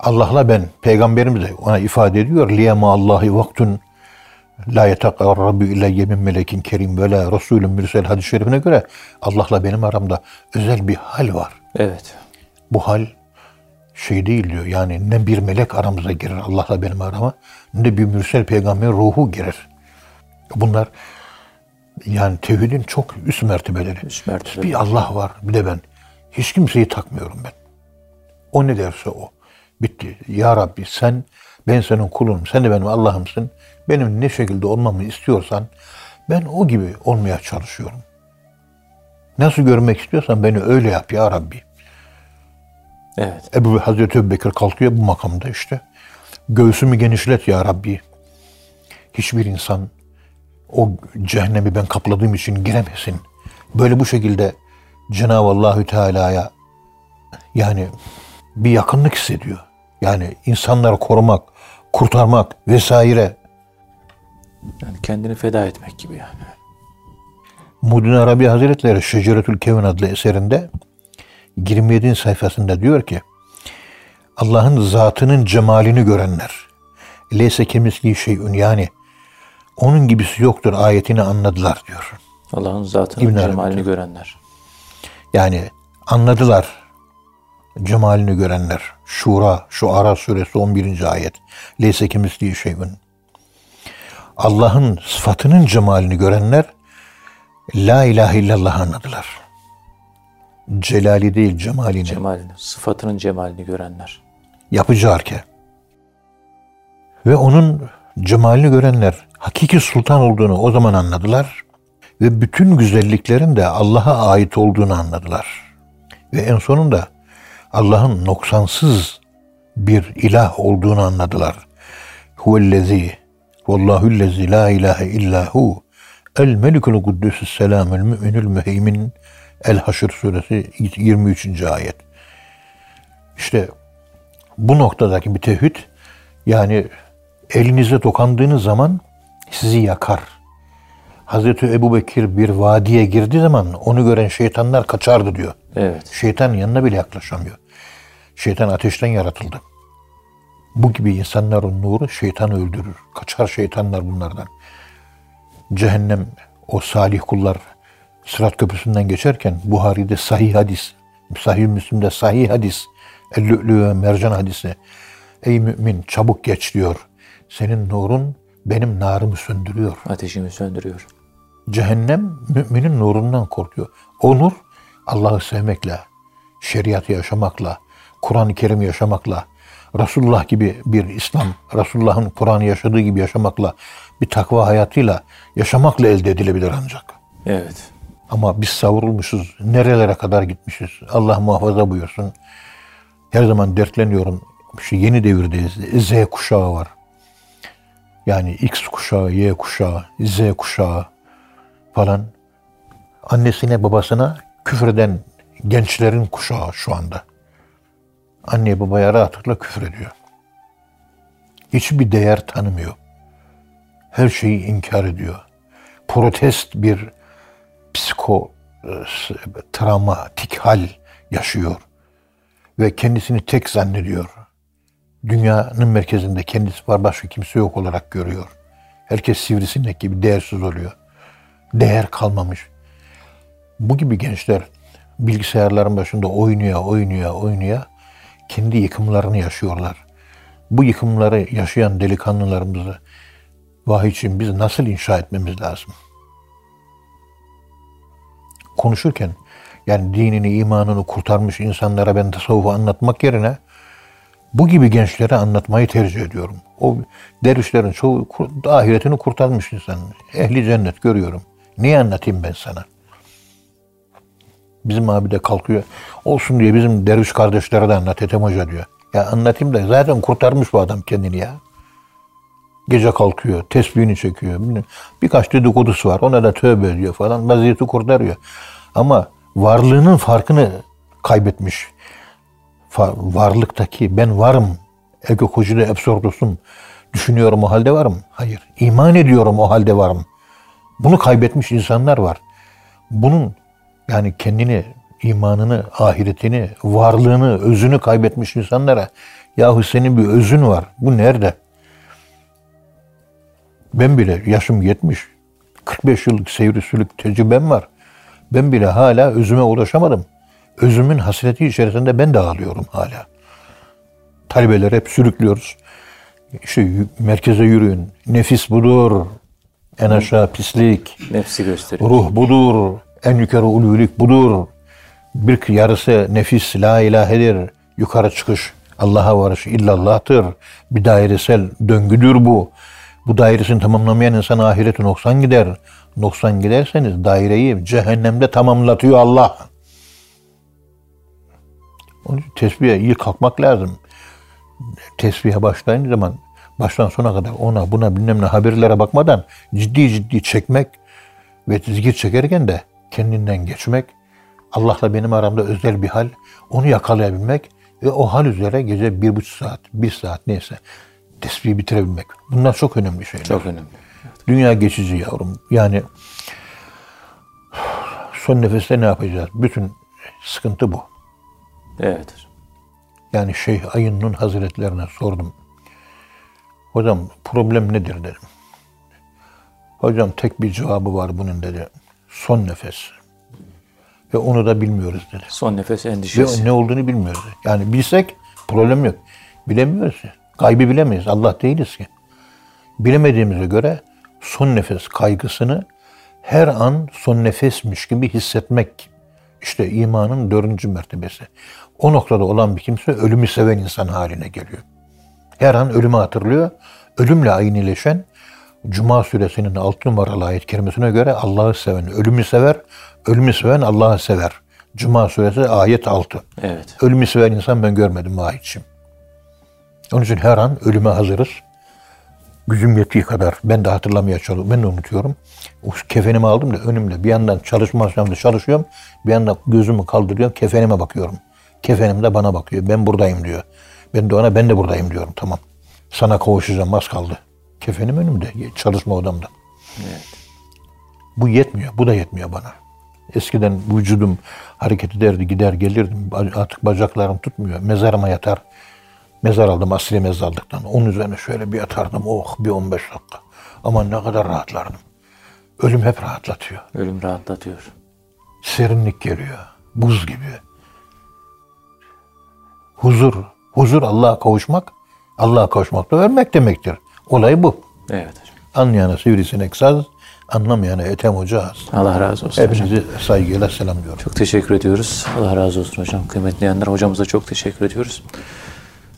[SPEAKER 2] Allah'la ben. Peygamberimiz de ona ifade ediyor. Liyema Allahi vaktun la yetekarrabu ileyye min melekin kerim ve la Resulün mürsel hadis-i şerifine göre Allah'la benim aramda özel bir hal var.
[SPEAKER 1] Evet.
[SPEAKER 2] Bu hal şey değil diyor. Yani ne bir melek aramıza girer Allah'la benim arama ne bir mürsel peygamberin ruhu girer. Bunlar yani tevhidin çok üst mertebeleri.
[SPEAKER 1] Üst mertebe.
[SPEAKER 2] Bir Allah var bir de ben. Hiç kimseyi takmıyorum ben. O ne derse o. Bitti. Ya Rabbi sen ben senin kulunum. Sen de benim Allah'ımsın. Benim ne şekilde olmamı istiyorsan ben o gibi olmaya çalışıyorum. Nasıl görmek istiyorsan beni öyle yap ya Rabbi.
[SPEAKER 1] Evet.
[SPEAKER 2] Ebu Hazreti Ebubekir kalkıyor bu makamda işte. Göğsümü genişlet ya Rabbi. Hiçbir insan o cehennemi ben kapladığım için giremesin. Böyle bu şekilde Cenab-ı Allahü Teala'ya yani bir yakınlık hissediyor. Yani insanları korumak, kurtarmak vesaire.
[SPEAKER 1] Yani kendini feda etmek gibi yani.
[SPEAKER 2] Muhyiddin Arabi Hazretleri Şeceretül Kevin adlı eserinde 27. sayfasında diyor ki Allah'ın zatının cemalini görenler leyse kemisli şeyün yani onun gibisi yoktur ayetini anladılar diyor.
[SPEAKER 1] Allah'ın zatının cemalini görenler.
[SPEAKER 2] Yani anladılar cemalini görenler. Şura, şu Ara suresi 11. ayet. Leyse kemisli şeyün. Allah'ın sıfatının cemalini görenler La ilahe illallah anladılar. Celali değil cemalini.
[SPEAKER 1] Cemalini, sıfatının cemalini görenler.
[SPEAKER 2] yapıcı arke. Ve onun cemalini görenler hakiki sultan olduğunu o zaman anladılar ve bütün güzelliklerin de Allah'a ait olduğunu anladılar. Ve en sonunda Allah'ın noksansız bir ilah olduğunu anladılar. Huvellezi vallahullezi la ilahe illahu el melikul kuddüsü selamül müminül müheymin El Haşr suresi 23. ayet. İşte bu noktadaki bir tevhid yani elinize dokandığınız zaman sizi yakar. Hazreti Ebu Bekir bir vadiye girdiği zaman onu gören şeytanlar kaçardı diyor.
[SPEAKER 1] Evet.
[SPEAKER 2] Şeytan yanına bile yaklaşamıyor. Şeytan ateşten yaratıldı. Bu gibi insanların nuru şeytanı öldürür. Kaçar şeytanlar bunlardan. Cehennem o salih kullar Sırat Köprüsü'nden geçerken Buhari'de sahih hadis, Sahih Müslim'de sahih hadis, El-Lü'lü ve Mercan hadisi. Ey mümin çabuk geç diyor. Senin nurun benim narımı söndürüyor.
[SPEAKER 1] Ateşimi söndürüyor.
[SPEAKER 2] Cehennem müminin nurundan korkuyor. O nur Allah'ı sevmekle, şeriatı yaşamakla, Kur'an-ı Kerim yaşamakla, Resulullah gibi bir İslam, Resulullah'ın Kur'an'ı yaşadığı gibi yaşamakla, bir takva hayatıyla yaşamakla elde edilebilir ancak.
[SPEAKER 1] Evet.
[SPEAKER 2] Ama biz savrulmuşuz. Nerelere kadar gitmişiz. Allah muhafaza buyursun. Her zaman dertleniyorum. Şu yeni devirdeyiz. Z kuşağı var. Yani X kuşağı, Y kuşağı, Z kuşağı falan. Annesine babasına küfreden gençlerin kuşağı şu anda. Anne babaya rahatlıkla küfür ediyor. Hiçbir değer tanımıyor. Her şeyi inkar ediyor. Protest bir psiko e, travmatik hal yaşıyor ve kendisini tek zannediyor. Dünyanın merkezinde kendisi var başka kimse yok olarak görüyor. Herkes sivrisinek gibi değersiz oluyor. Değer kalmamış. Bu gibi gençler bilgisayarların başında oynuyor, oynuyor, oynuyor. Kendi yıkımlarını yaşıyorlar. Bu yıkımları yaşayan delikanlılarımızı vahiy için biz nasıl inşa etmemiz lazım? konuşurken yani dinini, imanını kurtarmış insanlara ben tasavvufu anlatmak yerine bu gibi gençlere anlatmayı tercih ediyorum. O dervişlerin çoğu ahiretini kurtarmış insan. Ehli cennet görüyorum. Niye anlatayım ben sana? Bizim abi de kalkıyor. Olsun diye bizim derviş kardeşlere de anlat Ethem Hoca diyor. Ya anlatayım da zaten kurtarmış bu adam kendini ya. Gece kalkıyor, tesbihini çekiyor. Birkaç dedikodusu var. Ona da tövbe ediyor falan. Vaziyeti kurtarıyor. Ama varlığının farkını kaybetmiş. Varlıktaki ben varım. Ego kocide absordusum. Düşünüyorum o halde varım. Hayır. İman ediyorum o halde varım. Bunu kaybetmiş insanlar var. Bunun yani kendini, imanını, ahiretini, varlığını, özünü kaybetmiş insanlara yahu senin bir özün var. Bu nerede? Ben bile yaşım 70. 45 yıllık seyri sülük tecrübem var. Ben bile hala özüme ulaşamadım. Özümün hasreti içerisinde ben de ağlıyorum hala. Talebeleri hep sürüklüyoruz. İşte merkeze yürüyün. Nefis budur. En aşağı pislik.
[SPEAKER 1] Nefsi gösteriyor.
[SPEAKER 2] Ruh budur. En yukarı ululik budur. Bir yarısı nefis la ilahedir. Yukarı çıkış Allah'a varış illallah'tır. Bir dairesel döngüdür bu. Bu dairesini tamamlamayan insan ahireti noksan gider. Noksan giderseniz daireyi cehennemde tamamlatıyor Allah. Onun tesbihe iyi kalkmak lazım. Tesbihe başlayınca zaman baştan sona kadar ona buna bilmem ne haberlere bakmadan ciddi ciddi çekmek ve zikir çekerken de kendinden geçmek, Allah'la benim aramda özel bir hal, onu yakalayabilmek ve o hal üzere gece bir buçuk saat, bir saat neyse tesbihi bitirebilmek. Bunlar çok önemli şeyler.
[SPEAKER 1] Çok önemli.
[SPEAKER 2] Dünya geçici yavrum. Yani son nefeste ne yapacağız? Bütün sıkıntı bu.
[SPEAKER 1] Evet.
[SPEAKER 2] Yani Şeyh Ayın'ın hazretlerine sordum. Hocam problem nedir dedim. Hocam tek bir cevabı var bunun dedi. Son nefes. Ve onu da bilmiyoruz dedi.
[SPEAKER 1] Son nefes
[SPEAKER 2] Ve
[SPEAKER 1] endişesi.
[SPEAKER 2] ne olduğunu bilmiyoruz. Yani bilsek problem yok. Bilemiyoruz. Kaybı bilemeyiz. Allah değiliz ki. Bilemediğimize göre son nefes kaygısını her an son nefesmiş gibi hissetmek işte imanın dördüncü mertebesi. O noktada olan bir kimse ölümü seven insan haline geliyor. Her an ölümü hatırlıyor. Ölümle aynileşen Cuma suresinin 6 numaralı ayet kerimesine göre Allah'ı seven ölümü sever, ölümü seven Allah'ı sever. Cuma suresi ayet 6.
[SPEAKER 1] Evet.
[SPEAKER 2] Ölümü seven insan ben görmedim Vahit'ciğim. Onun için her an ölüme hazırız. Gücüm yettiği kadar ben de hatırlamaya çalışıyorum. Ben de unutuyorum. O kefenimi aldım da önümde. Bir yandan çalışma aşamasında çalışıyorum. Bir yandan gözümü kaldırıyorum. Kefenime bakıyorum. Kefenim de bana bakıyor. Ben buradayım diyor. Ben de ona ben de buradayım diyorum. Tamam. Sana kavuşacağım az kaldı. Kefenim önümde. Çalışma odamda. Bu yetmiyor. Bu da yetmiyor bana. Eskiden vücudum hareket ederdi, gider gelirdim. Artık bacaklarım tutmuyor. Mezarıma yatar. Mezar aldım, asli mezarlıktan. Onun üzerine şöyle bir yatardım. Oh bir 15 dakika. Ama ne kadar rahatlardım. Ölüm hep rahatlatıyor.
[SPEAKER 1] Ölüm rahatlatıyor.
[SPEAKER 2] Serinlik geliyor. Buz gibi. Huzur. Huzur Allah'a kavuşmak. Allah'a kavuşmak da ölmek demektir. Olay bu.
[SPEAKER 1] Evet hocam.
[SPEAKER 2] Anlayana sivrisinek saz, anlamayana etem hoca az.
[SPEAKER 1] Allah razı olsun hocam.
[SPEAKER 2] Hepinizi saygıyla selamlıyorum.
[SPEAKER 1] Çok teşekkür ediyoruz. Allah razı olsun hocam. Kıymetli dinleyenler hocamıza çok teşekkür ediyoruz.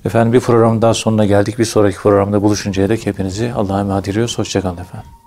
[SPEAKER 1] Efendim bir programın daha sonuna geldik. Bir sonraki programda buluşuncaya dek hepinizi Allah'a emanet ediyoruz. Hoşçakalın efendim.